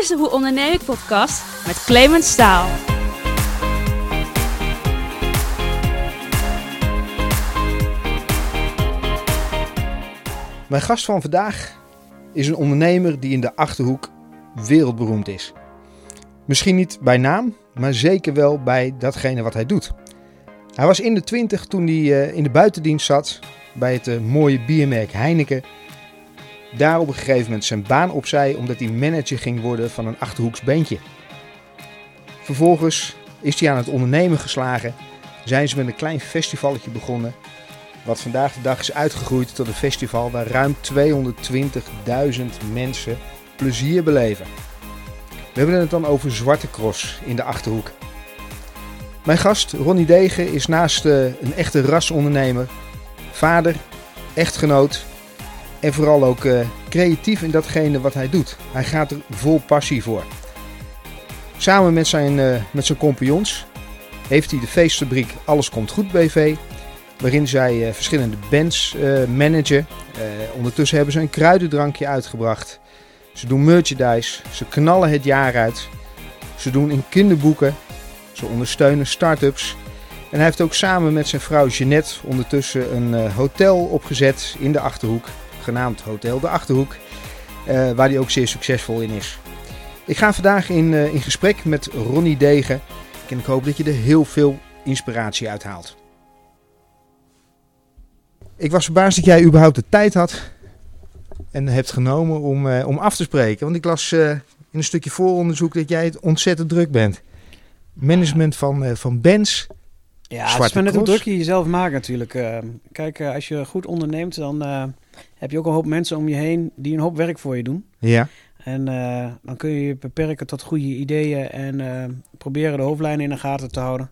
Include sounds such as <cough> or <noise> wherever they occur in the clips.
is de Hoe Onderneem ik podcast met Clemens Staal. Mijn gast van vandaag is een ondernemer die in de Achterhoek wereldberoemd is. Misschien niet bij naam, maar zeker wel bij datgene wat hij doet. Hij was in de twintig toen hij eh, in de buitendienst zat bij het eh, mooie biermerk Heineken. Daar op een gegeven moment zijn baan opzij omdat hij manager ging worden van een Achterhoeks beentje. Vervolgens is hij aan het ondernemen geslagen. Zijn ze met een klein festivalletje begonnen. Wat vandaag de dag is uitgegroeid tot een festival waar ruim 220.000 mensen plezier beleven. We hebben het dan over Zwarte Cross in de Achterhoek. Mijn gast Ronnie Degen is naast eh, een echte rasondernemer, vader, echtgenoot en vooral ook eh, creatief in datgene wat hij doet. Hij gaat er vol passie voor. Samen met zijn, eh, met zijn compagnons heeft hij de feestfabriek Alles Komt Goed BV, waarin zij eh, verschillende bands managen. Ondertussen hebben ze een kruidendrankje uitgebracht. Ze doen merchandise, ze knallen het jaar uit. Ze doen in kinderboeken, ze ondersteunen start-ups. En hij heeft ook samen met zijn vrouw Jeannette ondertussen een hotel opgezet in de Achterhoek, genaamd Hotel de Achterhoek, eh, waar hij ook zeer succesvol in is. Ik ga vandaag in, eh, in gesprek met Ronnie Degen en ik hoop dat je er heel veel inspiratie uit haalt. Ik was verbaasd dat jij überhaupt de tijd had en hebt genomen om, eh, om af te spreken. Want ik las in een stukje vooronderzoek dat jij het ontzettend druk bent. Management van, van bands. Ja, het is maar net hoe druk je jezelf maakt natuurlijk. Eh, kijk, eh, als je goed onderneemt, dan eh, heb je ook een hoop mensen om je heen die een hoop werk voor je doen. Ja. En dan kun je je beperken tot goede ideeën en proberen de hoofdlijnen in de gaten te houden.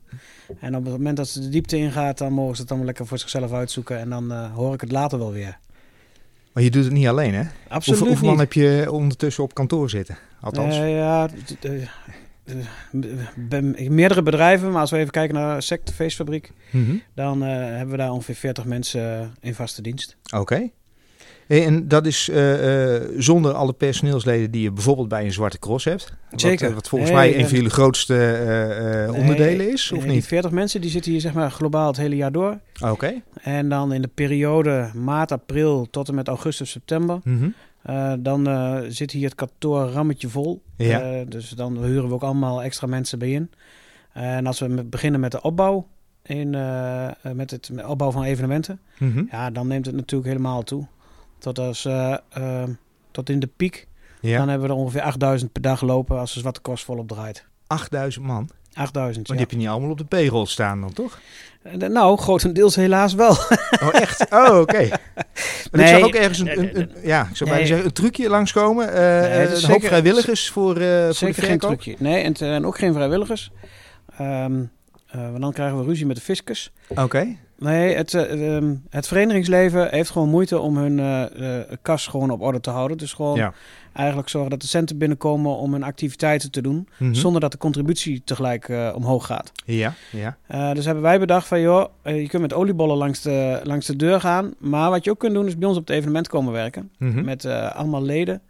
En op het moment dat ze de diepte ingaat, dan mogen ze het dan lekker voor zichzelf uitzoeken. En dan hoor ik het later wel weer. Maar je doet het niet alleen, hè? Absoluut Hoeveel, hoeveel man heb je ondertussen op kantoor zitten? Althans. Ja, meerdere bedrijven, maar als we even kijken naar Sect, de feestfabriek, Mhm. dan eh, hebben we daar ongeveer 40 mensen in vaste dienst. Oké. En dat is eh, eh, zonder alle personeelsleden die je bijvoorbeeld bij een Zwarte Cross hebt. Wat, Zeker. eh, Wat, volgens mij een van jullie grootste onderdelen is, of niet? 40 mensen die zitten hier zeg maar globaal het hele jaar door. Oké. En dan in de periode maart, april tot en met augustus, september. Mhm. Eh, dan eh, zit hier het kantoor rammetje vol. Ja. Eh, dus dan huren we ook allemaal extra mensen bij in. en als we beginnen met de opbouw, in, met het met opbouw van evenementen, Mhm. ja, dan neemt het natuurlijk helemaal toe. Tot, als, tot in de piek. Ja. Dan hebben we er ongeveer 8000 per dag lopen als de Zwarte Cross volop draait. 8000 man. 8000, Maar ja. die heb je niet allemaal op de payroll staan dan, toch? Eh, Nou, grotendeels helaas wel. <laughs> Oh, echt? Oh, oké. <laughs> Maar ik zag ook ergens een, een, een- ja, ik zou nee. zeggen, een trucje langskomen. is een hoop vrijwilligers voor, eh voor de Zeker geen trucje. Nee, en, het- en ook geen vrijwilligers. Eh, want dan krijgen we ruzie met de fiscus. Oké. Nee, het, eh, ehm, het verenigingsleven heeft gewoon moeite om hun eh, kas gewoon op orde te houden. Dus gewoon Ja. eigenlijk zorgen dat de centen binnenkomen om hun activiteiten te doen. Mhm. Zonder dat de contributie tegelijk omhoog gaat. Ja, ja. Dus hebben wij bedacht van, joh, je kunt met oliebollen langs de, langs de deur gaan. Maar wat je ook kunt doen, is bij ons op het evenement komen werken. Mhm. Met allemaal leden.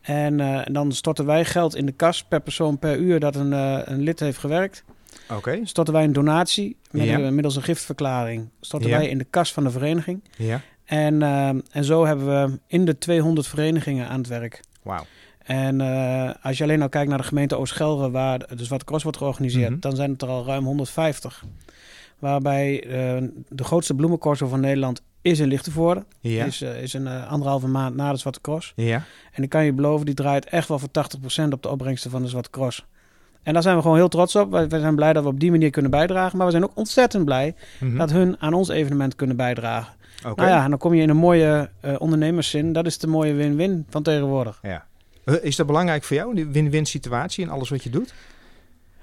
En, en dan storten wij geld in de kas per persoon per uur dat een, een lid heeft gewerkt. Oké. Storten wij een donatie met Ja. een- middels een giftverklaring. Storten Ja. wij in de kas van de vereniging. Ja. En, eh, en zo hebben we in de 200 verenigingen aan het werk. Wauw. En eh, als je alleen al kijkt naar de gemeente Oost-Gelre, waar de Zwarte Cross wordt georganiseerd, Mhm. dan zijn het er al ruim 150. Waarbij eh, de grootste bloemencorso van Nederland is in Lichtenvoorde. Ja. Is, eh, is een eh, anderhalve maand na de Zwarte Cross. Ja. En ik kan je beloven, die draait echt wel voor 80% op de opbrengsten van de Zwarte Cross. En daar zijn we gewoon heel trots op. Wij, wij zijn blij dat we op die manier kunnen bijdragen. Maar we zijn ook ontzettend blij Mhm. dat hun aan ons evenement kunnen bijdragen. Oké. Nou ja, en dan kom je in een mooie eh, ondernemerszin. Dat is de mooie win-win van tegenwoordig. Ja. Eh, Is dat belangrijk voor jou, die win-win situatie in alles wat je doet?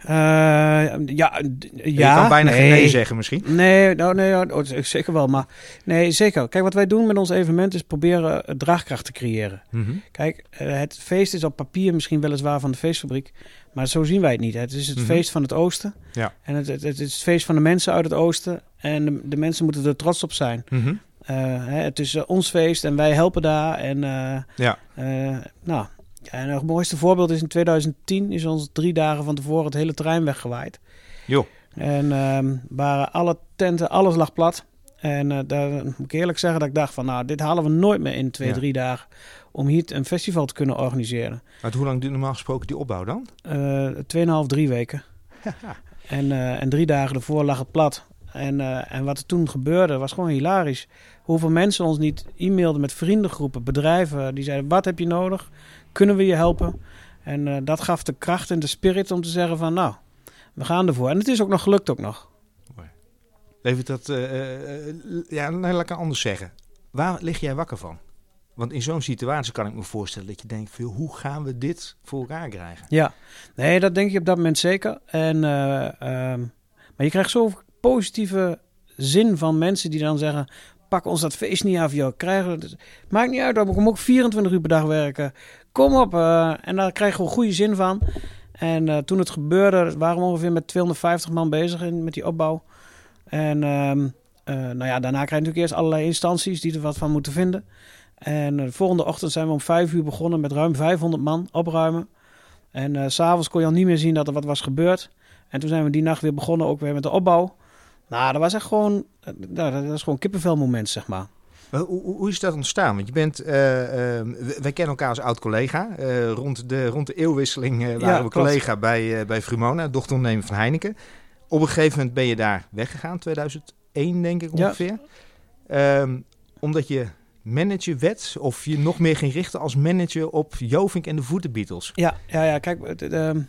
Eh, ja, ja. je kan bijna geen nee zeggen misschien. Nee, nou, nee oh, oh, zeker wel. Maar nee, zeker. Kijk, wat wij doen met ons evenement is proberen eh, draagkracht te creëren. Mhm. Kijk, eh, het feest is op papier misschien weliswaar van de feestfabriek. Maar zo zien wij het niet. Het is het Mhm. feest van het oosten. Ja. En het, het, het is het feest van de mensen uit het oosten. En de, de mensen moeten er trots op zijn. Mhm. Hè, het is ons feest en wij helpen daar. En Ja. nou, Ja, en het mooiste voorbeeld is in 2010 is ons drie dagen van tevoren het hele trein weggewaaid. Joh. En ehm, waren alle tenten, alles lag plat. En eh, daar moet ik eerlijk zeggen dat ik dacht van, nou, dit halen we nooit meer in twee, Ja. drie dagen om hier een festival te kunnen organiseren. Maar hoe lang duurt normaal gesproken die opbouw dan? Eh tweeënhalf, drie weken. <laughs> En, eh, en drie dagen ervoor lag het plat. En, en wat er toen gebeurde was gewoon hilarisch. Hoeveel mensen ons niet e-mailden met vriendengroepen, bedrijven. Die zeiden, wat heb je nodig? Kunnen we je helpen? En eh, dat gaf de kracht en de spirit om te zeggen van, nou, we gaan ervoor. En het is ook nog gelukt ook nog. Levert dat, eh, eh, ja, nee, laat ik het anders zeggen. Waar lig jij wakker van? Want in zo'n situatie kan ik me voorstellen dat je denkt, joh, hoe gaan we dit voor elkaar krijgen? Ja, nee, dat denk je op dat moment zeker. En, eh, ehm, maar je krijgt zoveel positieve zin van mensen die dan zeggen... pak ons dat feest niet af, joh. Krijgen we. Maakt niet uit, we komen ook 24 uur per dag werken. Kom op. eh, en daar krijgen we goede zin van. En eh, toen het gebeurde, waren we ongeveer met 250 man bezig met die opbouw. En ehm, eh, nou ja, daarna krijg je natuurlijk eerst allerlei instanties die er wat van moeten vinden. En de volgende ochtend zijn we om vijf uur begonnen met ruim 500 man opruimen. En s s'avonds kon je al niet meer zien dat er wat was gebeurd. En toen zijn we die nacht weer begonnen, ook weer met de opbouw. Nou, dat was echt gewoon, nou, dat is gewoon kippenvelmoment, zeg maar. Hoe, hoe, hoe is dat ontstaan? Want je bent, eh, eh, w- wij kennen elkaar als oud-collega. Eh, rond, de, rond de eeuwwisseling eh, waren Ja, we collega bij, bij Frumona, dochterondernemer van Heineken. Op een gegeven moment ben je daar weggegaan, 2001 denk ik Ja. ongeveer. Ehm, omdat je manager werd of je nog meer ging richten als manager op Jovink en de Voetenbeatles. Ja, ja, ja kijk, ehm,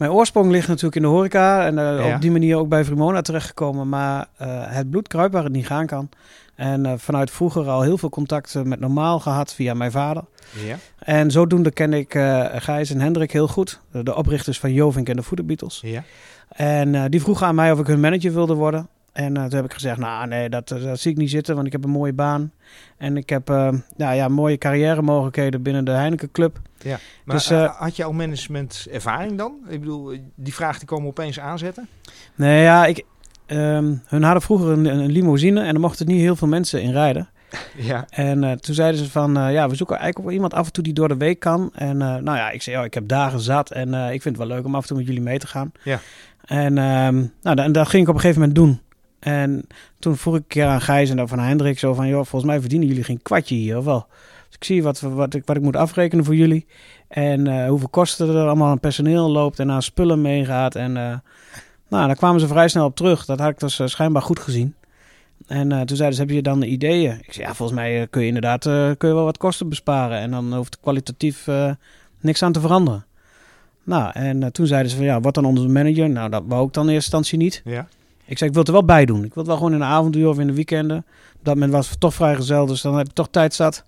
mijn oorsprong ligt natuurlijk in de horeca en eh, Ja. op die manier ook bij Vrimona terechtgekomen. Maar eh, het bloed kruipt waar het niet gaan kan. En eh, vanuit vroeger al heel veel contact eh, met Normaal gehad via mijn vader. Ja. En zodoende ken ik Gijs en Hendrik heel goed. De, oprichters van Jovink en de Voederbeatles. Ja. En die vroegen aan mij of ik hun manager wilde worden. En eh, toen heb ik gezegd, nou nee, dat, eh, dat zie ik niet zitten, want ik heb een mooie baan. En ik heb eh, nou, ja, mooie carrière mogelijkheden binnen de Heineken Club. Maar Dus, had je al managementervaring dan? Ik bedoel, die vraag die komen opeens aanzetten. Nee, ja, ik, ehm, hun hadden vroeger een, een limousine en er mochten niet heel veel mensen in rijden. <laughs> Ja. En toen zeiden ze van, ja, we zoeken eigenlijk wel iemand af en toe die door de week kan. En nou ja, ik zei, oh, ik heb dagen zat en ik vind het wel leuk om af en toe met jullie mee te gaan. Ja. En ehm, nou, da- en dat ging ik op een gegeven moment doen. En toen vroeg ik een keer aan Gijs en dan van Hendrik zo van, joh, volgens mij verdienen jullie geen kwartje hier, of wel? Dus ik zie wat, wat, ik, wat ik moet afrekenen voor jullie. En eh, hoeveel kosten er allemaal aan personeel loopt en aan spullen meegaat. En eh, nou, daar kwamen ze vrij snel op terug. Dat had ik dus eh, schijnbaar goed gezien. En toen zeiden ze, heb je dan ideeën? Ik zei, ja, volgens mij kun je inderdaad kun je wel wat kosten besparen. En dan hoeft kwalitatief niks aan te veranderen. Nou, en toen zeiden ze van, ja, wat dan onze manager? Nou, dat wou ik dan in eerste instantie niet. Ja. Ik zei, ik wil het er wel bij doen. Ik wil het wel gewoon in de avonduur of in de weekenden. Op dat moment was het toch vrijgezel, dus dan heb ik toch tijd zat.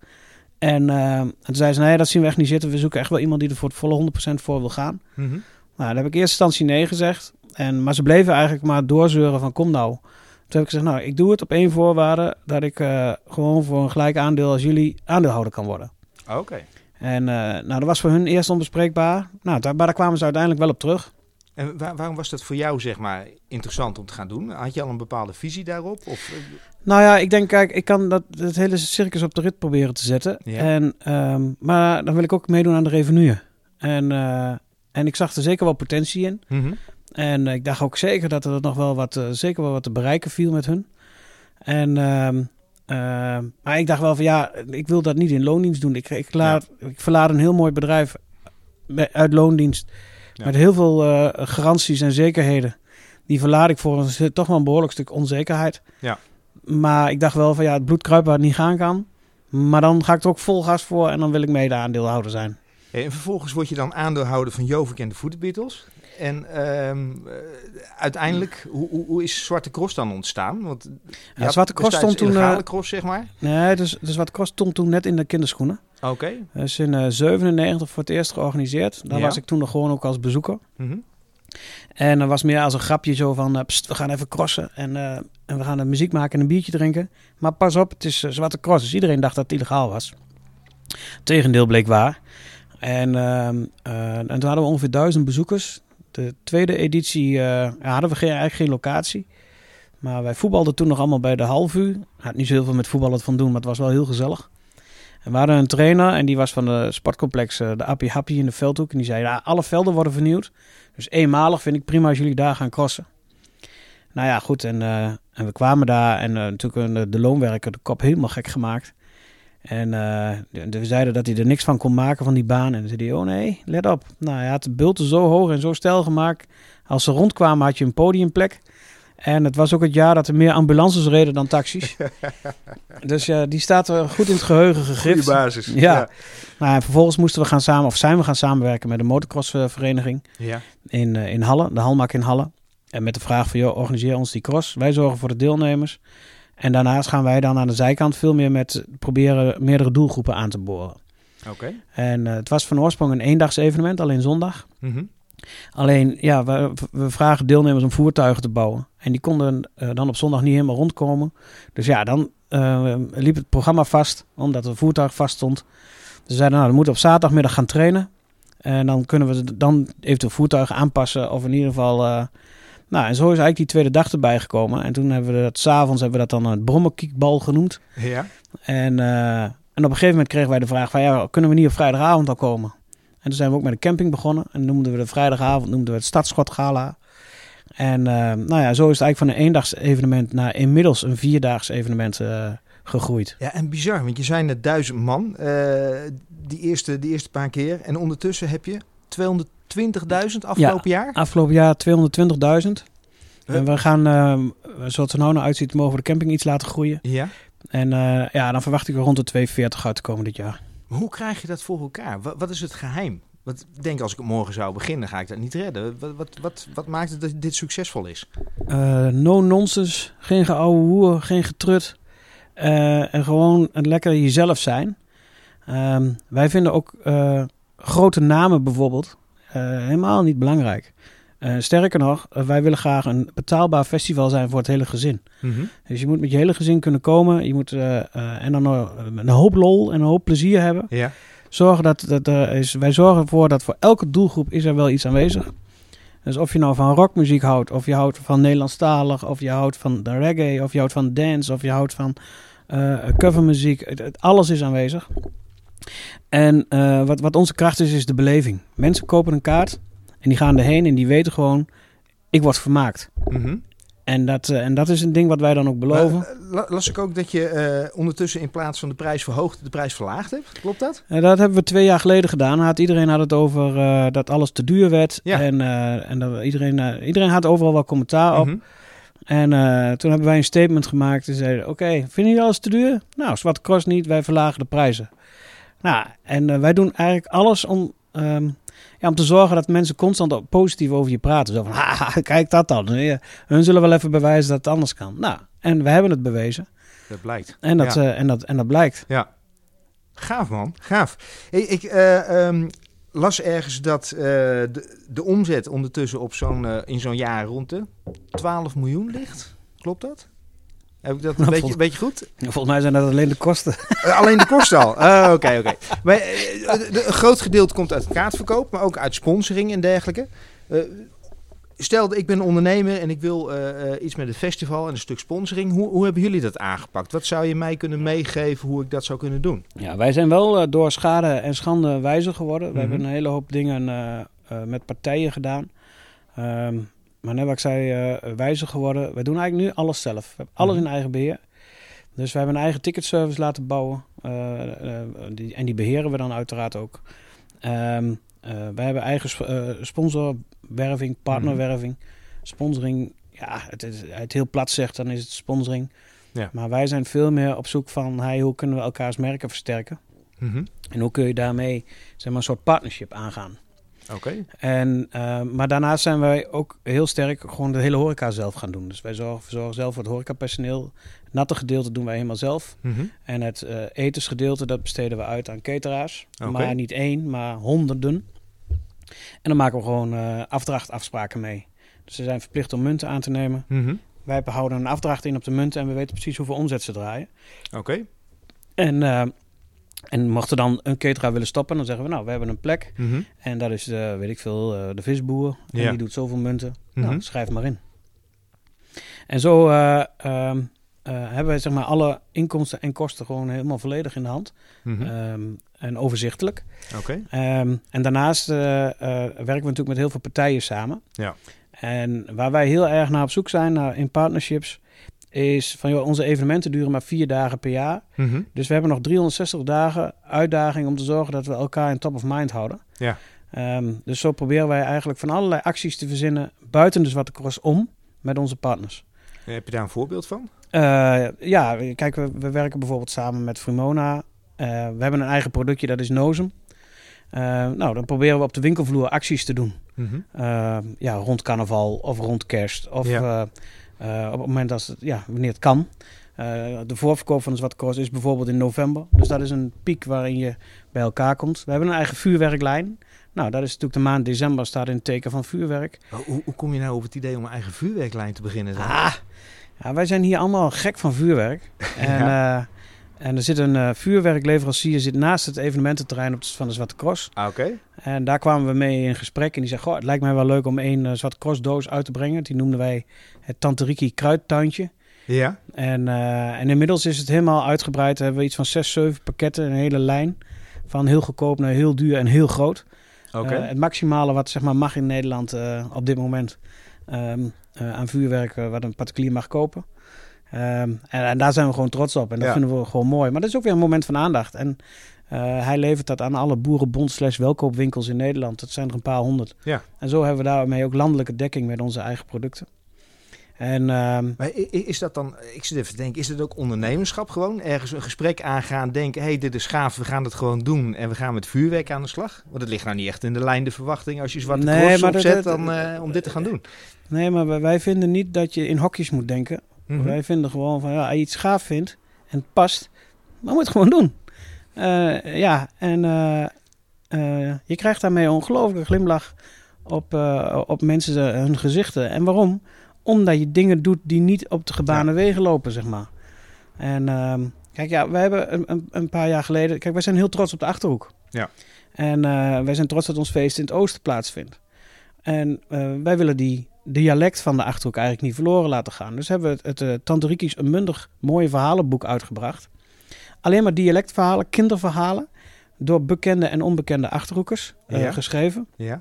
En, eh, en toen zei ze, nee, dat zien we echt niet zitten. We zoeken echt wel iemand die er voor het volle 100% voor wil gaan. Mhm. Nou, daar heb ik in eerste instantie nee gezegd. En, maar ze bleven eigenlijk maar doorzeuren van kom nou. Toen heb ik gezegd, nou, ik doe het op één voorwaarde. Dat ik eh, gewoon voor een gelijk aandeel als jullie aandeelhouder kan worden. Oké. En eh, nou, dat was voor hun eerst onbespreekbaar. Nou, daar, maar daar kwamen ze uiteindelijk wel op terug. En waar- waarom was dat voor jou, zeg maar, interessant om te gaan doen? Had je al een bepaalde visie daarop? Of, eh, Nou ja, ik denk, kijk, ik kan dat, het hele circus op de rit proberen te zetten. Ja. En, ehm, maar dan wil ik ook meedoen aan de revenue. En, eh, en ik zag er zeker wel potentie in. Mhm. En eh, ik dacht ook zeker dat er nog wel wat, zeker wel wat te bereiken viel met hun. En, ehm, ehm, maar ik dacht wel van ja, ik wil dat niet in loondienst doen. Ik, ik, laat, ik verlaat een heel mooi bedrijf uit loondienst. Ja. Met heel veel eh, garanties en zekerheden. Die verlaat ik voor een, toch wel een behoorlijk stuk onzekerheid. Ja. Maar ik dacht wel van ja, het bloed kruipt waar het niet gaan kan. Maar dan ga ik er ook vol gas voor en dan wil ik mede aandeelhouder zijn. En vervolgens word je dan aandeelhouder van Jovik en de Voetenbeatles. En ehm, eh, uiteindelijk, hoe, hoe, hoe is Zwarte Cross dan ontstaan? Want Ja, Zwarte Cross stond toen... illegale eh, cross, zeg maar. nee, dus, dus Zwarte Cross stond toen net in de kinderschoenen. Oké. Dat is in eh 97 voor het eerst georganiseerd. Daar Ja. was ik toen nog gewoon ook als bezoeker. Mhm. En dat was meer als een grapje zo van, eh, pst, we gaan even crossen en, eh, en we gaan de muziek maken en een biertje drinken. Maar pas op, het is eh, zwarte cross, dus iedereen dacht dat het illegaal was. Tegendeel bleek waar. En, ehm, eh, en toen hadden we ongeveer duizend bezoekers. De tweede editie eh, hadden we geen, eigenlijk geen locatie. Maar wij voetbalden toen nog allemaal bij de halfuur. Had niet zo heel veel met voetballen van doen, maar het was wel heel gezellig. En we hadden een trainer en die was van de sportcomplex eh, de Appie Happy in de Veldhoek. En die zei, ja, alle velden worden vernieuwd. Dus eenmalig vind ik prima als jullie daar gaan crossen. Nou ja, goed. En, eh, en we kwamen daar en eh, natuurlijk eh, de loonwerker de kop helemaal gek gemaakt. En de- de- we zeiden dat hij er niks van kon maken van die baan. En dan zei oh nee, let op. Nou, hij had de bulten zo hoog en zo stijl gemaakt. Als ze rondkwamen had je een podiumplek. En het was ook het jaar dat er meer ambulances reden dan taxis. <laughs> dus ja, die staat er goed in het geheugen gegrift. basis. Ja. Nou, en vervolgens moesten we gaan samen, of zijn we gaan samenwerken met de motocrossvereniging ja. in, eh, in Halle, de Halmak in Halle. En met de vraag van, joh, organiseer ons die cross. Wij zorgen voor de deelnemers. En daarnaast gaan wij dan aan de zijkant veel meer met proberen meerdere doelgroepen aan te boren. Oké. En eh, het was van oorsprong een eendags evenement, alleen zondag. Mhm. Alleen, ja, we, we vragen deelnemers om voertuigen te bouwen. En die konden eh, dan op zondag niet helemaal rondkomen. Dus ja, dan eh, liep het programma vast, omdat het voertuig vast stond. Dus we zeiden, nou, we moeten op zaterdagmiddag gaan trainen. En dan kunnen we dan eventueel voertuigen aanpassen. Of in ieder geval... eh, nou, en zo is eigenlijk die tweede dag erbij gekomen. En toen hebben we dat, s'avonds hebben we dat dan een brommerkiekbal genoemd. Ja. En, en op een gegeven moment kregen wij de vraag van, ja, kunnen we niet op vrijdagavond al komen? En toen zijn we ook met een camping begonnen. En noemden we de vrijdagavond noemden we het Stadschotgala. En eh, nou ja, zo is het eigenlijk van een eendags evenement naar inmiddels een vierdaags evenement eh, gegroeid. Ja, en bizar, want je zijn net duizend man eh, die, eerste, die eerste paar keer. En ondertussen heb je 220.000 afgelopen jaar. Afgelopen jaar 220.000. Huh? En we gaan, zoals het er nou naar uitziet, mogen we de camping iets laten groeien. Ja. En ja, dan verwacht ik er rond de 240 uit te komen dit jaar. Hoe krijg je dat voor elkaar? Wat, wat is het geheim? Want ik denk als ik morgen zou beginnen, ga ik dat niet redden. Wat, wat, wat, wat maakt het dat dit succesvol is? Eh, no nonsense, geen geouwe hoer, geen getrut. Eh, en gewoon lekker jezelf zijn. Ehm, wij vinden ook eh, grote namen bijvoorbeeld helemaal niet belangrijk. Eh, sterker nog, eh, wij willen graag een betaalbaar festival zijn voor het hele gezin. Dus je moet met je hele gezin kunnen komen. Je moet eh, en dan een hoop lol en een hoop plezier hebben. Ja. Zorgen dat, dat er is, wij zorgen ervoor dat voor elke doelgroep is er wel iets aanwezig. Dus of je nou van rockmuziek houdt, of je houdt van Nederlandstalig, of je houdt van de reggae, of je houdt van dance, of je houdt van covermuziek. Het, het- alles is aanwezig. En wat, wat onze kracht is, is de beleving. Mensen kopen een kaart en die gaan erheen en die weten gewoon, ik word vermaakt. Mhm. En dat, eh, en dat is een ding wat wij dan ook beloven. Maar, eh, la- las ik ook dat je eh, ondertussen in plaats van de prijs verhoogd, de prijs verlaagd hebt. Klopt dat? Dat hebben we twee jaar geleden gedaan. Had, iedereen had het over dat alles te duur werd. Ja. En, en dat iedereen, iedereen had overal wel commentaar op. Mhm. En toen hebben wij een statement gemaakt en zeiden: Oké, vinden jullie alles te duur? Nou, zwart kost niet, wij verlagen de prijzen. Nou, en wij doen eigenlijk alles om, ehm, ja, om te zorgen dat mensen constant positief over je praten. Zo van: <laughs> kijk dat dan. Hun zullen wel even bewijzen dat het anders kan. Nou, en we hebben het bewezen. Dat blijkt. En dat, Ja. eh, en dat, en dat blijkt. Ja. Gaaf man, gaaf. Hey, ik eh, ehm, las ergens dat eh, de, de omzet ondertussen op zo'n, in zo'n jaar rond de 12 miljoen ligt. Klopt dat? Heb ik dat een Nou, beetje, vol- beetje goed? Volgens mij zijn dat alleen de kosten. <laughs> Eh, alleen de kosten al. Ah, Oké, oké. Eh, een groot gedeelte komt uit kaartverkoop, maar ook uit sponsoring en dergelijke. Eh, stel, ik ben een ondernemer en ik wil iets met het festival en een stuk sponsoring. Hoe, hoe hebben jullie dat aangepakt? Wat zou je mij kunnen meegeven hoe ik dat zou kunnen doen? Ja, wij zijn wel door schade en schande wijzer geworden. We Mhm. hebben een hele hoop dingen met partijen gedaan. Ehm, maar net wat ik zei, eh wijzer geworden. Wij doen eigenlijk nu alles zelf. We hebben alles Mhm. in eigen beheer. Dus we hebben een eigen ticketservice laten bouwen. eh, eh, die, en die beheren we dan uiteraard ook. Ehm eh, wij hebben eigen sp- sponsorwerving, partnerwerving, sponsoring. Ja, het, is, het heel plat zegt, dan is het sponsoring. Ja. Maar wij zijn veel meer op zoek van hey, hoe kunnen we elkaars merken versterken. Mhm. En hoe kun je daarmee zeg maar, een soort partnership aangaan. Oké. En, eh, maar daarnaast zijn wij ook heel sterk gewoon de hele horeca zelf gaan doen. Dus wij zorgen, zorgen zelf voor het horecapersoneel. Het natte gedeelte doen wij helemaal zelf. Mhm. En het eh, etensgedeelte, dat besteden we uit aan cateraars. Maar niet één, maar honderden. En dan maken we gewoon eh afdrachtafspraken mee. Dus ze zijn verplicht om munten aan te nemen. Mhm. Wij houden een afdracht in op de munten en we weten precies hoeveel omzet ze draaien. Oké. En, en mocht er dan een cateraar willen stoppen, dan zeggen we nou, we hebben een plek. Mhm. En dat is, eh, weet ik veel, eh, de visboer. En Ja. die doet zoveel munten. Mhm. Nou, schrijf maar in. En zo, eh, ehm, hebben wij zeg maar alle inkomsten en kosten gewoon helemaal volledig in de hand. Mhm. Ehm, en overzichtelijk. Oké. Ehm, en daarnaast werken we natuurlijk met heel veel partijen samen. Ja. En waar wij heel erg naar op zoek zijn naar in partnerships, is van joh, onze evenementen duren maar vier dagen per jaar. Mhm. Dus we hebben nog 360 dagen uitdaging om te zorgen dat we elkaar in top of mind houden. Ja. Ehm, dus zo proberen wij eigenlijk van allerlei acties te verzinnen buiten de Zwarte Cross om met onze partners. Heb je daar een voorbeeld van? Eh, ja, kijk, we, we werken bijvoorbeeld samen met Frimona. Eh, we hebben een eigen productje, dat is Nozem. Eh, nou, dan proberen we op de winkelvloer acties te doen. Mhm. Eh, ja, rond carnaval of rond kerst. Of Ja. Eh, op het moment dat het, ja, wanneer het kan. Eh, de voorverkoop van de Zwarte Cross is bijvoorbeeld in november. Dus dat is een piek waarin je bij elkaar komt. We hebben een eigen vuurwerklijn. Nou, dat is natuurlijk de maand december staat in het teken van vuurwerk. Hoe, hoe kom je nou op het idee om een eigen vuurwerklijn te beginnen? dan? Ah, ja, wij zijn hier allemaal gek van vuurwerk. <laughs> En, Ja. eh, en er zit een eh, vuurwerkleverancier zit naast het evenemententerrein op de, van de Zwarte Cross. Ah, Oké. En daar kwamen we mee in gesprek. En die zei, goh, het lijkt mij wel leuk om één eh, Zwarte Cross doos uit te brengen. Die noemden wij het Tante Riki kruidtuintje. Ja. En, eh, en inmiddels is het helemaal uitgebreid. We hebben iets van zes, zeven pakketten, een hele lijn. Van heel goedkoop naar heel duur en heel groot. Oké. Het maximale wat zeg maar, mag in Nederland op dit moment eh, aan vuurwerk wat een particulier mag kopen. Ehm, en, en daar zijn we gewoon trots op. En dat Ja. vinden we gewoon mooi. Maar dat is ook weer een moment van aandacht. En eh, hij levert dat aan alle boerenbond slash welkoopwinkels in Nederland. Dat zijn er een paar honderd. Ja. En zo hebben we daarmee ook landelijke dekking met onze eigen producten. En ehm, Maar is dat dan, ik zit even te denken, is het ook ondernemerschap gewoon? Ergens een gesprek aangaan, denken, hé, hey, dit is gaaf, we gaan het gewoon doen en we gaan met vuurwerk aan de slag? Want het ligt nou niet echt in de lijn de verwachting als je zwarte Nee, dat- opzet dat- dan, eh, om dit te gaan doen. nee, maar wij vinden niet dat je in hokjes moet denken. Mhm. Wij vinden gewoon van ja, als je iets gaaf vindt en het past, dan moet je het gewoon doen. Eh, ja, en eh, eh, je krijgt daarmee een ongelooflijke glimlach op, op mensen hun gezichten. En waarom? Omdat je dingen doet die niet op de gebaande wegen lopen, zeg maar. En ehm, kijk, ja, wij hebben een, een, paar jaar geleden... Kijk, wij zijn heel trots op de Achterhoek. Ja. En wij zijn trots dat ons feest in het oosten plaatsvindt. En wij willen die dialect van de Achterhoek eigenlijk niet verloren laten gaan. Dus hebben we het, het eh, een mundig mooie verhalenboek uitgebracht. Alleen maar dialectverhalen, kinderverhalen... door bekende en onbekende Achterhoekers eh, Ja. geschreven. Ja.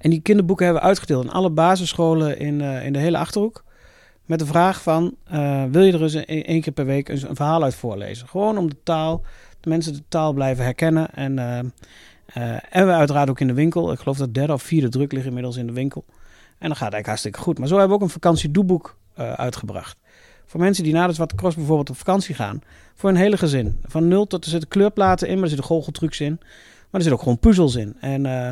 En die kinderboeken hebben we uitgedeeld aan alle basisscholen in, eh, in de hele Achterhoek. Met de vraag van, wil je er eens een- één keer per week een verhaal uit voorlezen? Gewoon om de taal, de mensen de taal blijven herkennen. En, en we uiteraard ook in de winkel. Ik geloof dat derde of vierde druk ligt inmiddels in de winkel. En dan gaat het eigenlijk hartstikke goed. Maar zo hebben we ook een vakantiedoeboek eh uitgebracht. Voor mensen die na de Zwarte Cross bijvoorbeeld op vakantie gaan. Voor een hele gezin. Van nul tot er zitten kleurplaten in, maar er zitten goocheltrucs in. Maar er zitten ook gewoon puzzels in. En eh,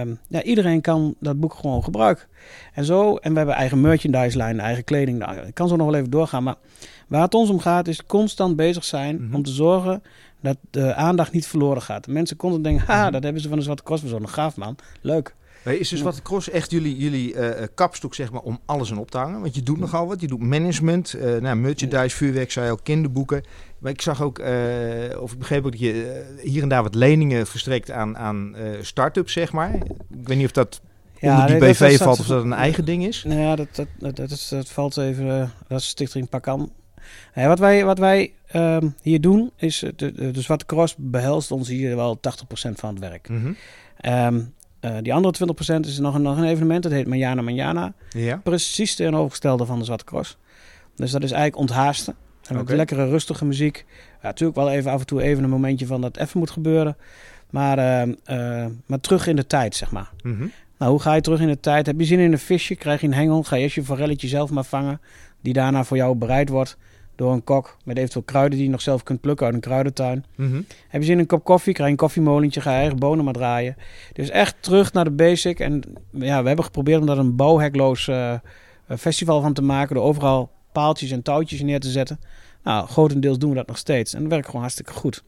ehm, ja, iedereen kan dat boek gewoon gebruiken. En zo, en we hebben eigen merchandise lijn, eigen kleding. Nou, ik kan zo nog wel even doorgaan. Maar waar het ons om gaat, is constant bezig zijn Mhm. om te zorgen dat de aandacht niet verloren gaat. De mensen constant denken, ha, Mhm. dat hebben ze van de Zwarte Cross. Zo'n gaaf man. Leuk. Maar is de Zwarte Cross echt jullie, jullie eh, eh, kapstok zeg maar, om alles in op te hangen? Want je doet nogal wat. Je doet management, eh nou, merchandise, vuurwerk, zei ook, kinderboeken. Maar ik zag ook, of ik begreep ook dat je hier en daar wat leningen verstrekt aan, aan start-ups, zeg maar. Ik weet niet of dat onder die nee, BV valt of dat een eigen ding is. Nou ja, dat, dat, dat, dat, is, dat valt even. dat is Stichting Pakam. Nee, wat wij, wat wij ehm, hier doen, is. De, de, de Zwarte Cross behelst ons hier wel 80% van het werk. Mhm. Ehm, eh, die andere 20% is nog een, nog een evenement, dat heet Manjana Manjana. Ja. Precies tegenovergestelde van de Zwarte Cross. Dus dat is eigenlijk onthaasten. En met lekkere, rustige muziek. Ja, natuurlijk wel even af en toe even een momentje van dat even moet gebeuren. Maar, ehm, eh, maar terug in de tijd, zeg maar. Mhm. Nou, hoe ga je terug in de tijd? Heb je zin in een visje? Krijg je een hengel? Ga je eerst je forelletje zelf maar vangen. Die daarna voor jou bereid wordt door een kok. Met eventueel kruiden die je nog zelf kunt plukken uit een kruidentuin. Mhm. Heb je zin in een kop koffie? Krijg je een koffiemolentje. Ga je eigen bonen maar draaien. Dus echt terug naar de basic. En ja, we hebben geprobeerd om daar een bouwhekloos eh, festival van te maken. Door overal paaltjes en touwtjes neer te zetten. Nou, grotendeels doen we dat nog steeds. En dat werkt gewoon hartstikke goed.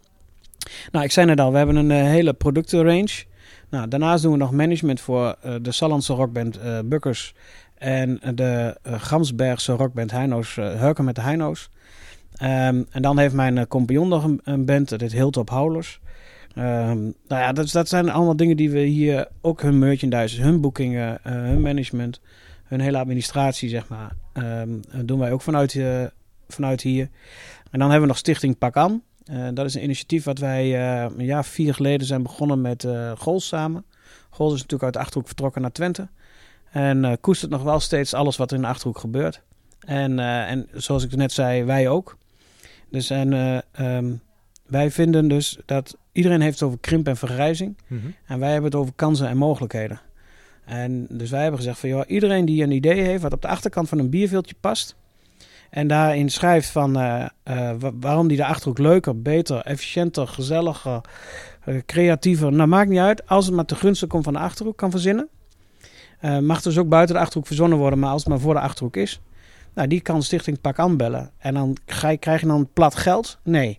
Nou, ik zei net al, we hebben een eh, hele productenrange. Nou, daarnaast doen we nog management voor eh, de Sallandse rockband eh Bukkers. En de eh, Gamsbergse rockband Heino's, eh Hurken met de Heino's. Ehm, en dan heeft mijn eh, compagnon nog een, band, dat heet Hilltop Howlers. Ehm, nou ja, dat, dat zijn allemaal dingen die we hier, ook hun merchandise, hun boekingen, eh, hun management, hun hele administratie, zeg maar, ehm, doen wij ook vanuit, eh, vanuit hier. En dan hebben we nog Stichting Pak Aan. Eh, dat is een initiatief wat wij eh, een jaar vier geleden zijn begonnen met Gols samen. Gols is natuurlijk uit de Achterhoek vertrokken naar Twente. En koestert nog wel steeds alles wat er in de Achterhoek gebeurt. En, en zoals ik net zei, wij ook. Dus en, um, wij vinden dus dat iedereen heeft het over krimp en vergrijzing. Mm -hmm. En wij hebben het over kansen en mogelijkheden. En dus wij hebben gezegd van joh, iedereen die een idee heeft wat op de achterkant van een bierveeltje past. En daarin schrijft van uh, uh, waarom die de achterhoek leuker, beter, efficiënter, gezelliger, uh, creatiever. Nou, maakt niet uit. Als het maar te gunstig komt van de achterhoek, kan verzinnen. mag dus ook buiten de achterhoek verzonnen worden, maar als het maar voor de achterhoek is. Nou, die kan Stichting Pak aanbellen. En dan krijg je dan plat geld? Nee.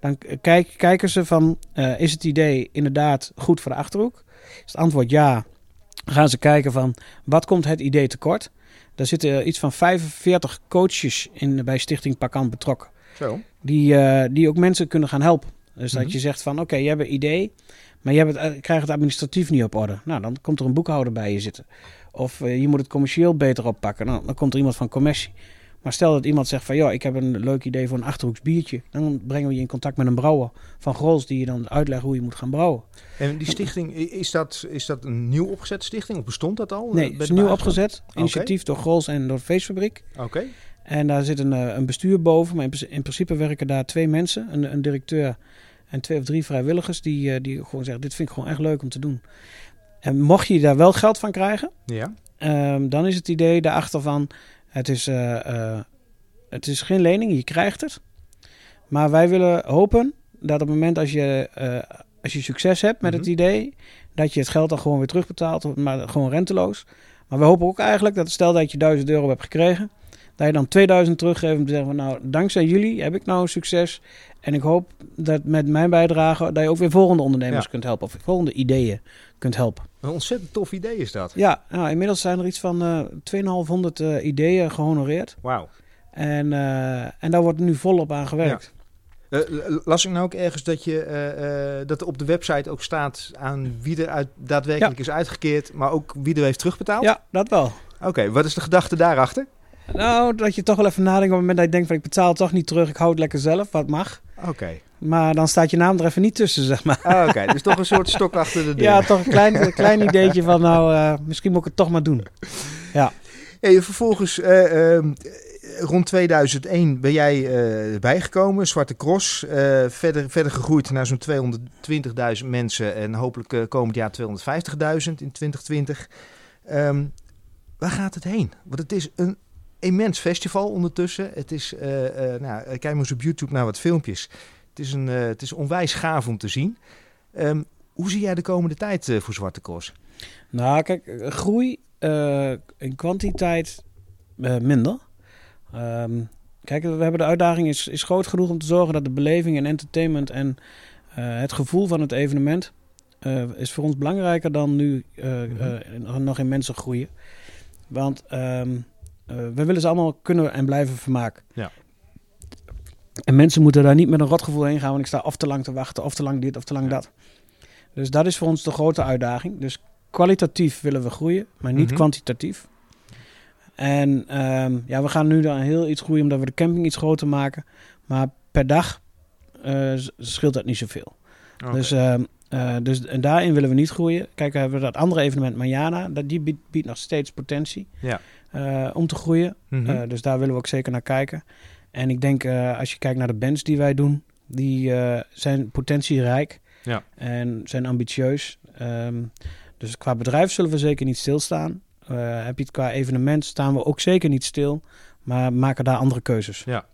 Dan kijk, kijken ze van, is het idee inderdaad goed voor de achterhoek? Is het antwoord ja, gaan ze kijken van, wat komt het idee tekort? Daar zitten iets van 45 coaches in, bij Stichting Pakant betrokken. Zo. Die, uh, die ook mensen kunnen gaan helpen. Dus Mhm. dat je zegt van, oké, okay, je hebt een idee, maar je hebt het, krijgt het administratief niet op orde. Nou, dan komt er een boekhouder bij je zitten. Of uh, je moet het commercieel beter oppakken. Nou, dan komt er iemand van commercie. Maar stel dat iemand zegt van, joh, ik heb een leuk idee voor een Achterhoeks biertje. Dan brengen we je in contact met een brouwer van Grols die je dan uitlegt hoe je moet gaan brouwen. En die stichting, is dat, is dat een nieuw opgezette stichting of bestond dat al? Nee, het is nieuw opgezet. Initiatief okay. door Grols en door de Feestfabriek. Oké. Okay. En daar zit een, een bestuur boven, maar in, in, principe werken daar twee mensen. Een, een directeur en twee of drie vrijwilligers die, die gewoon zeggen, dit vind ik gewoon echt leuk om te doen. En mocht je daar wel geld van krijgen, ja. um, dan is het idee daarachter van, het is, uh, uh, het is geen lening, je krijgt het. Maar wij willen hopen dat op het moment als je, uh, als je succes hebt met het idee, dat je het geld dan gewoon weer terugbetaalt, maar gewoon renteloos. Maar we hopen ook eigenlijk dat stel dat je 1000 euro hebt gekregen, dat je dan 2000 teruggeeft om te zeggen van nou, dankzij jullie heb ik nou succes. En ik hoop dat met mijn bijdrage dat je ook weer volgende ondernemers ja. kunt helpen of volgende ideeën kunt helpen. Een ontzettend tof idee is dat. Ja, nou, inmiddels zijn er iets van uh, 2500 uh, ideeën gehonoreerd. Wauw. En, uh, en daar wordt nu volop aan gewerkt. Ja. Uh, las ik nou ook ergens dat, je, uh, dat er op de website ook staat aan wie er uit, daadwerkelijk ja. is uitgekeerd, maar ook wie er heeft terugbetaald? Ja, dat wel. Oké, okay, wat is de gedachte daarachter? Nou, dat je toch wel even nadenkt op het moment dat je denkt van ik betaal toch niet terug, ik hou het lekker zelf, wat mag. Oké. Okay. Maar dan staat je naam er even niet tussen, zeg maar. Ah, Oké, okay. dus toch een soort stok achter de <laughs> deur. Ja, toch een klein, een klein ideetje van nou, uh, misschien moet ik het toch maar doen. Ja. Hey, vervolgens, uh, uh, rond 2001 ben jij uh, bijgekomen, Zwarte Cross. Verder, verder gegroeid naar zo'n 220.000 mensen en hopelijk komend jaar 250.000 in 2020. Um, waar gaat het heen? Want het is een immens festival ondertussen. Het is, nou, kijk maar eens op YouTube naar wat filmpjes. Het is, een, het is onwijs gaaf om te zien. Um, hoe zie jij de komende tijd voor Zwarte Cross? Nou, kijk, groei in kwantiteit minder. Um, kijk, we hebben de uitdaging is, is groot genoeg om te zorgen dat de beleving en entertainment en het gevoel van het evenement is voor ons belangrijker dan nu mm-hmm. nog in mensen groeien. Want um, we willen ze allemaal kunnen en blijven vermaken. Ja. En mensen moeten daar niet met een rotgevoel heen gaan, want ik sta of te lang te wachten, of te lang dit, of te lang dat. Dus dat is voor ons de grote uitdaging. Dus kwalitatief willen we groeien, maar niet Mhm. kwantitatief. En um, ja, we gaan nu dan heel iets groeien omdat we de camping iets groter maken. Maar per dag uh, scheelt dat niet zoveel. Okay. Dus, uh, uh, dus en daarin willen we niet groeien. Kijk, we hebben dat andere evenement Manjana. Dat, die biedt, biedt nog steeds potentie ja. uh, om te groeien. Mhm. dus daar willen we ook zeker naar kijken. En ik denk, uh, als je kijkt naar de bands die wij doen, die uh, zijn potentierijk ja. en zijn ambitieus. Um, dus qua bedrijf zullen we zeker niet stilstaan. Uh, heb je het qua evenement, staan we ook zeker niet stil, maar maken daar andere keuzes. Ja.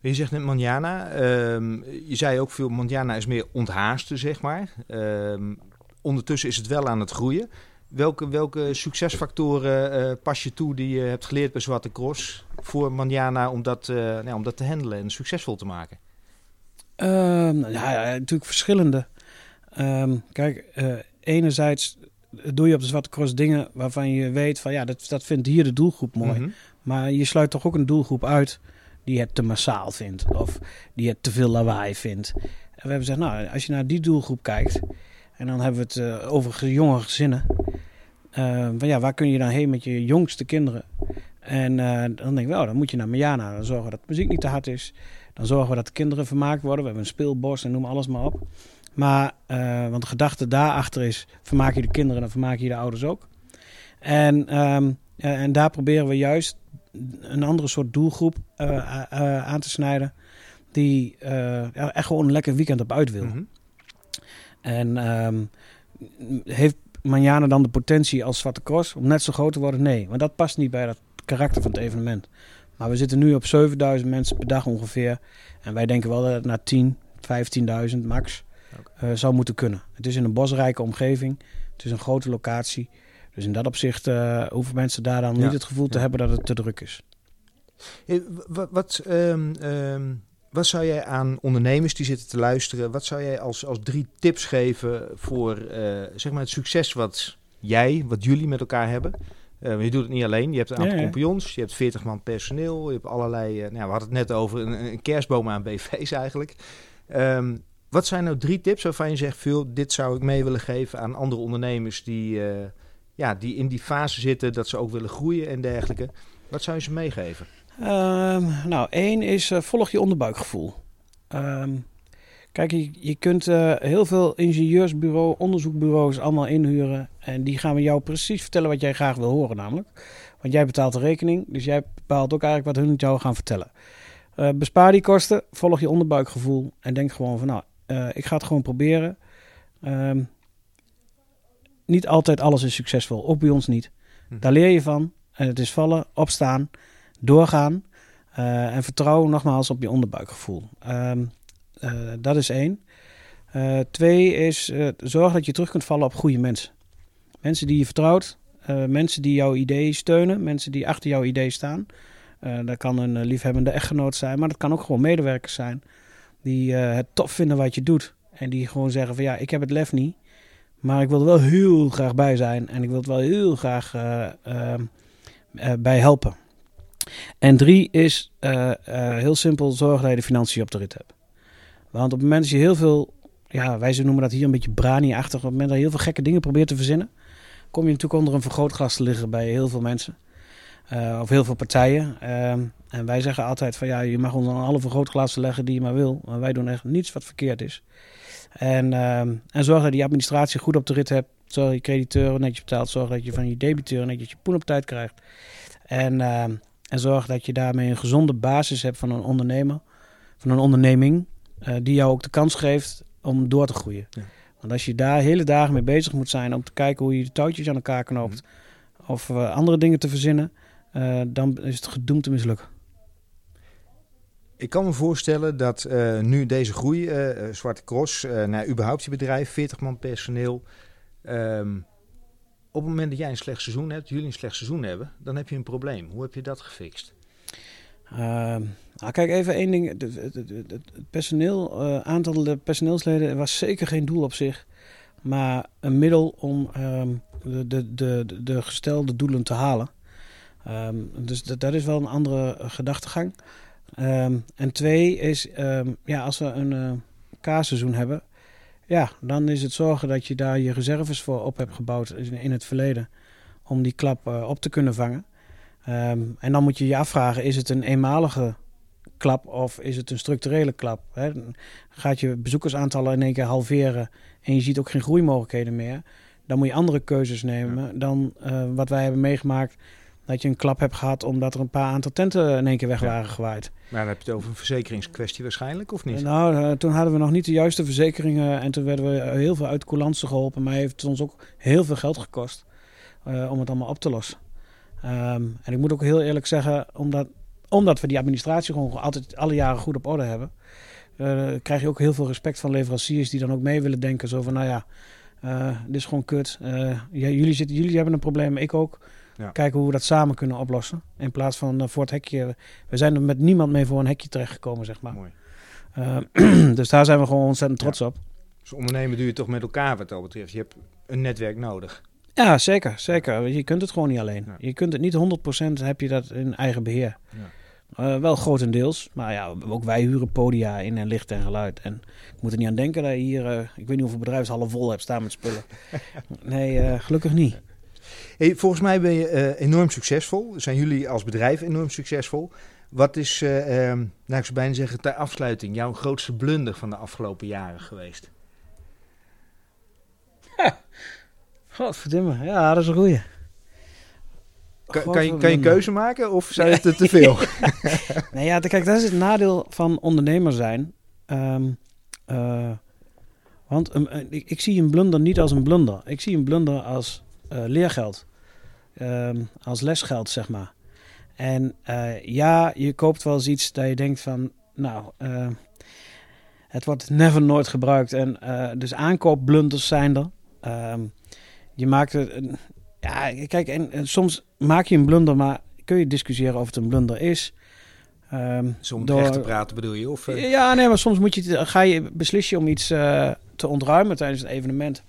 Je zegt net Manjana. Um, je zei ook veel, Manjana is meer onthaasten, zeg maar. Um, ondertussen is het wel aan het groeien. Welke, welke succesfactoren uh, pas je toe die je hebt geleerd bij Zwarte Cross voor Manjana om dat, uh, nou, om dat te handelen en succesvol te maken? Um, ja, ja, natuurlijk verschillende. Um, kijk, uh, enerzijds doe je op de Zwarte Cross dingen waarvan je weet van ja, dat, dat vindt hier de doelgroep mooi. Mhm. Maar je sluit toch ook een doelgroep uit die het te massaal vindt of die het te veel lawaai vindt. En we hebben gezegd, nou, als je naar die doelgroep kijkt en dan hebben we het uh, over jonge gezinnen. Uh, van ja, waar kun je dan heen met je jongste kinderen? En eh, dan denk ik, wel, dan moet je naar Mariana. Dan zorgen we dat de muziek niet te hard is. Dan zorgen we dat de kinderen vermaakt worden. We hebben een speelbos en noem alles maar op. Maar, uh, want de gedachte daarachter is, vermaak je de kinderen, dan vermaak je de ouders ook. En, um, en daar proberen we juist een andere soort doelgroep aan te snijden. Die echt gewoon een lekker weekend op uit wil. Mm -hmm. En um, heeft Manjana dan de potentie als Zwarte Cross om net zo groot te worden? Nee, want dat past niet bij dat karakter van het evenement. Maar we zitten nu op 7000 mensen per dag ongeveer. En wij denken wel dat het naar 10, 15.000 max okay. uh, zou moeten kunnen. Het is in een bosrijke omgeving. Het is een grote locatie. Dus in dat opzicht uh, hoeven mensen daar dan ja. niet het gevoel ja. te hebben dat het te druk is. Wat, wat, um, um, wat zou jij aan ondernemers die zitten te luisteren, wat zou jij als, als drie tips geven voor uh, zeg maar het succes wat jij, wat jullie met elkaar hebben? Uh, je doet het niet alleen. Je hebt een aantal ja, compagnons, je hebt 40 man personeel, je hebt allerlei. Uh, nou, we hadden het net over een, een kerstboom aan BV's eigenlijk. Um, wat zijn nou drie tips waarvan je zegt, veel, dit zou ik mee willen geven aan andere ondernemers die, ja, die in die fase zitten dat ze ook willen groeien en dergelijke. Wat zou je ze meegeven? Um, nou, één is uh, volg je onderbuikgevoel. Um, kijk, je, je kunt uh, heel veel ingenieursbureau, onderzoekbureaus allemaal inhuren. En die gaan we jou precies vertellen wat jij graag wil horen namelijk. Want jij betaalt de rekening, dus jij bepaalt ook eigenlijk wat hun jou gaan vertellen. Uh, bespaar die kosten, volg je onderbuikgevoel en denk gewoon van nou, ik ga het gewoon proberen. Um, niet altijd alles is succesvol, ook bij ons niet. Hm. Daar leer je van. En het is vallen, opstaan, doorgaan. Uh, en vertrouw nogmaals op je onderbuikgevoel. Um, uh, dat is één. Uh, twee is zorg dat je terug kunt vallen op goede mensen. Mensen die je vertrouwt. mensen die jouw idee steunen. Mensen die achter jouw idee staan. dat kan een liefhebbende echtgenoot zijn. Maar dat kan ook gewoon medewerkers zijn die het tof vinden wat je doet. En die gewoon zeggen van ja, ik heb het lef niet. Maar ik wil er wel heel graag bij zijn. En ik wil het wel heel graag bij helpen. En drie is heel simpel, zorg dat je de financiën op de rit hebt. Want op het moment dat je heel veel, ja, wij noemen dat hier een beetje brani-achtig. Op het moment dat je heel veel gekke dingen probeert te verzinnen. Kom je natuurlijk onder een vergrootglas te liggen bij heel veel mensen. Uh, of heel veel partijen. Uh, en wij zeggen altijd van ja, je mag ons aan alle vergrootglazen leggen die je maar wil. Maar wij doen echt niets wat verkeerd is. En, uh, en zorg dat je administratie goed op de rit hebt. Zorg dat je crediteuren netjes betaalt. Zorg dat je van je debiteuren netjes je poen op tijd krijgt. En, en zorg dat je daarmee een gezonde basis hebt van een ondernemer. Van een onderneming. Uh, die jou ook de kans geeft om door te groeien. Ja. Want als je daar hele dagen mee bezig moet zijn om te kijken hoe je de touwtjes aan elkaar knoopt. Mm. Of uh, andere dingen te verzinnen uh, dan is het gedoemd te mislukken. Ik kan me voorstellen dat nu deze groei, Zwarte Cross, naar überhaupt je bedrijf, 40 man personeel. Um, op het moment dat jij een slecht seizoen hebt, jullie een slecht seizoen hebben, dan heb je een probleem. Hoe heb je dat gefixt? Uh, kijk, even één ding. Het, personeel, aantal de personeelsleden was zeker geen doel op zich. Maar een middel om um, de, de, de, de gestelde doelen te halen. Um, dus dat, is wel een andere gedachtegang. En twee is, ja, als we een uh, hebben, ja, dan is het zorgen dat je daar je reserves voor op hebt gebouwd in, het verleden. Om die klap uh, op te kunnen vangen. en dan moet je je afvragen, is het een eenmalige klap of is het een structurele klap? Hè? Gaat je bezoekersaantallen in één keer halveren en je ziet ook geen groeimogelijkheden meer? Dan moet je andere keuzes nemen ja. dan uh, wat wij hebben meegemaakt dat je een klap hebt gehad omdat er een paar aantal tenten in één keer weg ja. waren gewaaid. Maar dan heb je het over een verzekeringskwestie waarschijnlijk, of niet? Nou, uh, toen hadden we nog niet de juiste verzekeringen en toen werden we heel veel uit coulance geholpen. Maar heeft ons ook heel veel geld gekost uh, om het allemaal op te lossen. Um, en ik moet ook heel eerlijk zeggen, omdat, omdat we die administratie gewoon altijd alle jaren goed op orde hebben, uh, krijg je ook heel veel respect van leveranciers die dan ook mee willen denken. Zo van, nou ja, dit is gewoon kut. jullie, zitten, jullie hebben een probleem, ik ook. Ja. Kijken hoe we dat samen kunnen oplossen. In plaats van uh, voor het hekje. We zijn er met niemand mee voor een hekje terechtgekomen, zeg maar. Mooi. Uh, <clears throat> dus daar zijn we gewoon ontzettend trots ja. op. Dus ondernemen doe je toch met elkaar wat dat betreft. Je hebt een netwerk nodig. Ja, zeker. zeker. Je kunt het gewoon niet alleen. Ja. Je kunt het niet 100% heb je dat in eigen beheer. Uh, wel grotendeels. Maar ja, ook wij huren podia in en licht en geluid. En ik moet er niet aan denken dat je hier... ik weet niet hoeveel bedrijfshallen vol hebt staan met spullen. <laughs> nee, gelukkig niet. Hey, volgens mij ben je eh, enorm succesvol. Zijn jullie als bedrijf enorm succesvol? Wat is, ehm, nou ik zou bijna zeggen ter afsluiting, jouw grootste blunder van de afgelopen jaren geweest? Godverdomme, ja, dat is een goeie. Kan, kan, je, kan je keuze maken of zijn het er te veel? <laughs> <laughs> Nee, ja, kijk, dat is het nadeel van ondernemer zijn. Ehm, eh, want een- ik, ik zie een blunder niet als een blunder. Ik zie een blunder als leergeld. Ehm, als lesgeld, zeg maar. En eh, ja, je koopt wel eens iets dat je denkt van... Nou, eh, het wordt never nooit gebruikt. En eh, dus aankoopblunders zijn er. Ehm, je maakt het... een- ja, kijk, en, en soms maak je een blunder, maar kun je discussiëren of het een blunder is. Ehm, Zonder door- te praten bedoel je? Of, eh, ja, nee, maar soms moet je, ga je, beslis je om iets eh, te ontruimen tijdens het evenement.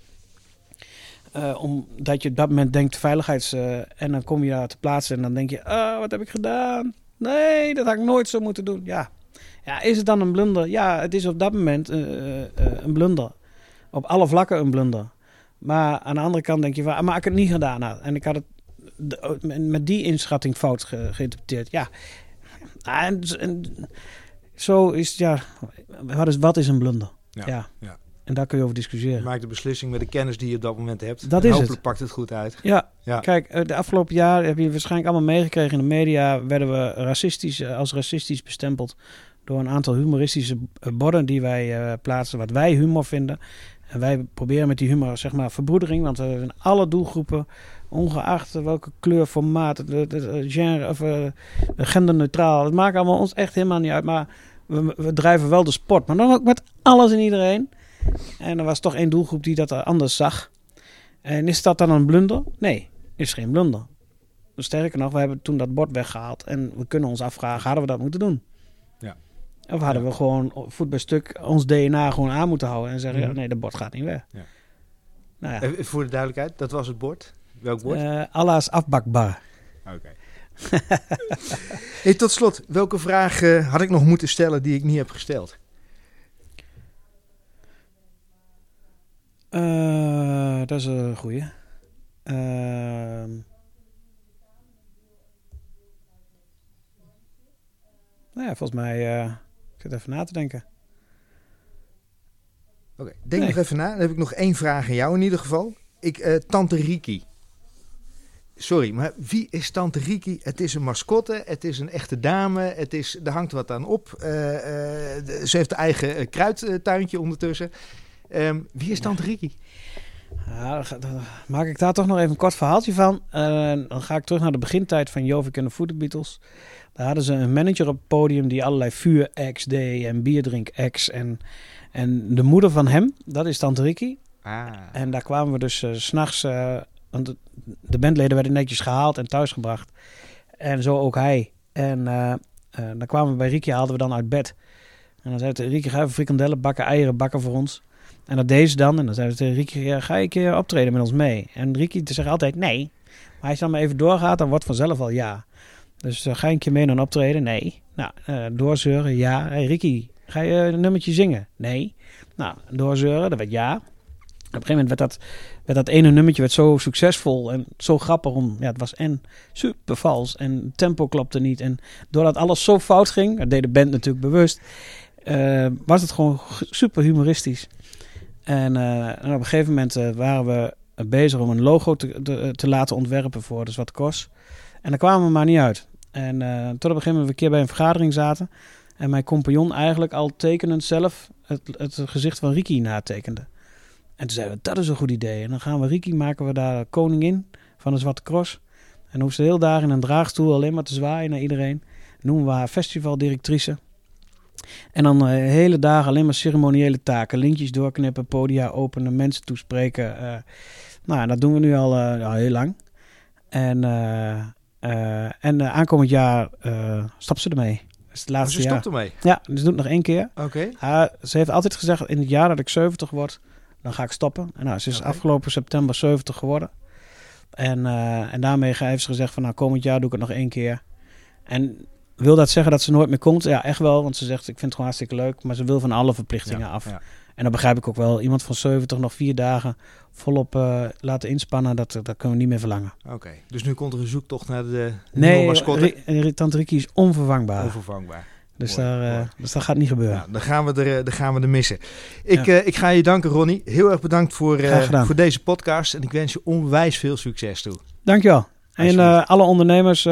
Eh, omdat je op dat moment denkt veiligheids... eh, en dan kom je daar te plaatsen en dan denk je... Ah, wat heb ik gedaan? Nee, dat had ik nooit zo moeten doen. Ja, ja is het dan een blunder? Ja, het is op dat moment eh, een blunder. Op alle vlakken een blunder. Maar aan de andere kant denk je... van, ah, Maar ik heb het niet gedaan. En ik had het de- met- die inschatting fout ge- geïnterpreteerd. Ja, en, en zo is het, ja, wat is, wat is een blunder? Ja, Ja, ja. En daar kun je over Je discussiëren. maakt de beslissing met de kennis die je op dat moment hebt. Dat En is hopelijk het. pakt het goed uit. Ja, Ja. kijk, eh, de afgelopen jaar heb je waarschijnlijk allemaal meegekregen in de media. Werden we racistisch, eh, als racistisch bestempeld door een aantal humoristische eh, borden die wij eh, plaatsen, wat wij humor vinden. En wij proberen met die humor, zeg maar, verbroedering, want we hebben alle doelgroepen, ongeacht welke kleur, formaat, genre of genderneutraal. Het maakt allemaal ons echt helemaal niet uit, maar we, we drijven wel de sport. Maar dan ook met alles en iedereen. En er was toch één doelgroep die dat anders zag. En is dat dan een blunder? Nee, is geen blunder. Sterker nog, we hebben toen dat bord weggehaald. En we kunnen ons afvragen, hadden we dat moeten doen? Ja. Of hadden Ja. we gewoon voet bij stuk ons DNA gewoon aan moeten houden en zeggen, Mhm. ja, nee, dat bord gaat niet weg. Ja. Nou ja, Voor de duidelijkheid, dat was het bord. Welk bord? eh Allah is afbakbaar. Oké. <laughs> hey, tot slot, welke vraag had ik nog moeten stellen die ik niet heb gesteld? Eh, dat is een goeie. Ehm. nou ja, volgens mij... eh, ik zit even na te denken. Oké, denk Nee. nog even na. Dan heb ik nog één vraag aan jou in ieder geval. Ik, eh, Tante Riki. Sorry, maar wie is Tante Riki? Het is een mascotte, het is een echte dame, het is, er hangt wat aan op. Ze heeft een eigen kruidtuintje ondertussen. Ehm, wie is Tante Riki? Ja, dan, maak ik daar toch nog even een kort verhaaltje van. Eh, dan ga ik terug naar de begintijd van Jovik en de Beatles. Daar hadden ze een manager op het podium die allerlei vuur-acts deed en bierdrink-acts. En, en de moeder van hem, dat is Tante Ricky. Ah, En daar kwamen we dus s s'nachts... eh want de, de bandleden werden netjes gehaald en thuisgebracht. En zo ook hij. En eh, dan kwamen we bij Ricky, haalden we dan uit bed. En dan zei tegen Ricky, ga even frikandellen bakken, eieren bakken voor ons. En dat deed ze dan. En dan zeiden we tegen Ricky, ga je een keer optreden met ons mee? En Ricky zegt altijd nee. Maar als je dan maar even doorgaat, dan wordt vanzelf al ja. Dus eh, ga je een keer mee naar een optreden? Nee. Nou, eh, doorzeuren, ja. Hey, Ricky, ga je een nummertje zingen? Nee. Nou, doorzeuren, dat werd ja. Op een gegeven moment werd dat, werd dat ene nummertje werd zo succesvol en zo grappig. Om, ja, het was en super vals en tempo klopte niet. En doordat alles zo fout ging, dat deed de band natuurlijk bewust, eh, was het gewoon super humoristisch. En, eh, en op een gegeven moment eh, waren we bezig om een logo te, te, te laten ontwerpen voor de Zwarte Kos. En daar kwamen we maar niet uit. En eh, tot op een gegeven moment we een keer bij een vergadering zaten. En mijn compagnon eigenlijk al tekenend zelf het, het gezicht van Ricky natekende. En toen zeiden we, dat is een goed idee. En dan gaan we Ricky, maken we daar koningin van de Zwarte Cross. En hoeft ze heel daar in een draagstoel alleen maar te zwaaien naar iedereen. Noemen we haar festivaldirectrice. En dan eh, hele dagen alleen maar ceremoniële taken. Lintjes doorknippen, podia openen, mensen toespreken. eh. nou, dat doen we nu al eh, heel lang. En, en aankomend jaar stapt ze ermee. Dat is het oh, laatste ze jaar. stopt ermee. Ja, dus doet het nog één keer. Oké. Ja, ze heeft altijd gezegd, in het jaar dat ik 70 word, dan ga ik stoppen. En nou, ze is afgelopen september 70 geworden. En, en daarmee heeft ze gezegd van, nou, komend jaar doe ik het nog één keer. En wil dat zeggen dat ze nooit meer komt? Ja, echt wel, want ze zegt, ik vind het gewoon hartstikke leuk. Maar ze wil van alle verplichtingen Ja, af. ja. En dan begrijp ik ook wel, iemand van 70 nog vier dagen volop uh, laten inspannen, dat, dat kunnen we niet meer verlangen. Oké, dus nu komt er een zoektocht naar de, nee, mascotte? Nee, Tante Riki is onvervangbaar. Onvervangbaar. Dus, daar, uh, dus dat gaat niet gebeuren. Nou, dan, gaan we er, dan gaan we er missen. Ik, ja. uh, ik ga je danken, Ronnie. Heel erg bedankt voor, voor deze podcast. En ik wens je onwijs veel succes toe. Dankjewel. En alle ondernemers,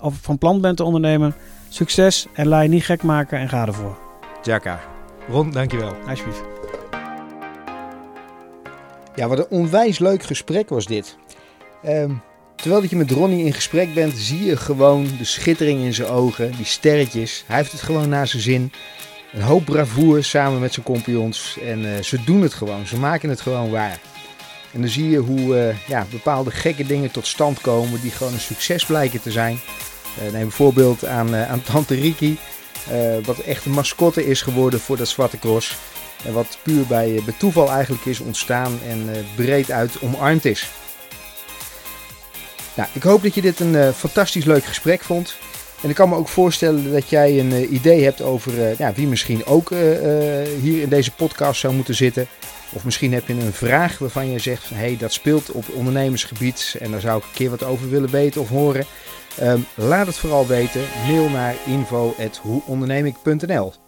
of van plan bent te ondernemen, succes en laat je niet gek maken en ga ervoor. Jaka. Ron, dankjewel. Alsjeblieft. Ja, wat een onwijs leuk gesprek was dit. Um, terwijl dat je met Ronnie in gesprek bent, zie je gewoon de schittering in zijn ogen, die sterretjes. Hij heeft het gewoon naar zijn zin. Een hoop bravoure samen met zijn compagnons. En uh, ze doen het gewoon, ze maken het gewoon waar. En dan zie je hoe uh, ja, bepaalde gekke dingen tot stand komen die gewoon een succes blijken te zijn. Uh, neem bijvoorbeeld aan, aan Tante Riki, wat echt een mascotte is geworden voor dat Zwarte Cross. En wat puur bij, toeval eigenlijk is ontstaan en breed uit omarmd is. Nou, ik hoop dat je dit een fantastisch leuk gesprek vond. En ik kan me ook voorstellen dat jij een idee hebt over ja, wie misschien ook hier in deze podcast zou moeten zitten. Of misschien heb je een vraag waarvan je zegt: hé, hey, dat speelt op ondernemersgebied en daar zou ik een keer wat over willen weten of horen. Um, laat het vooral weten. Mail naar info.hoeondernemik.nl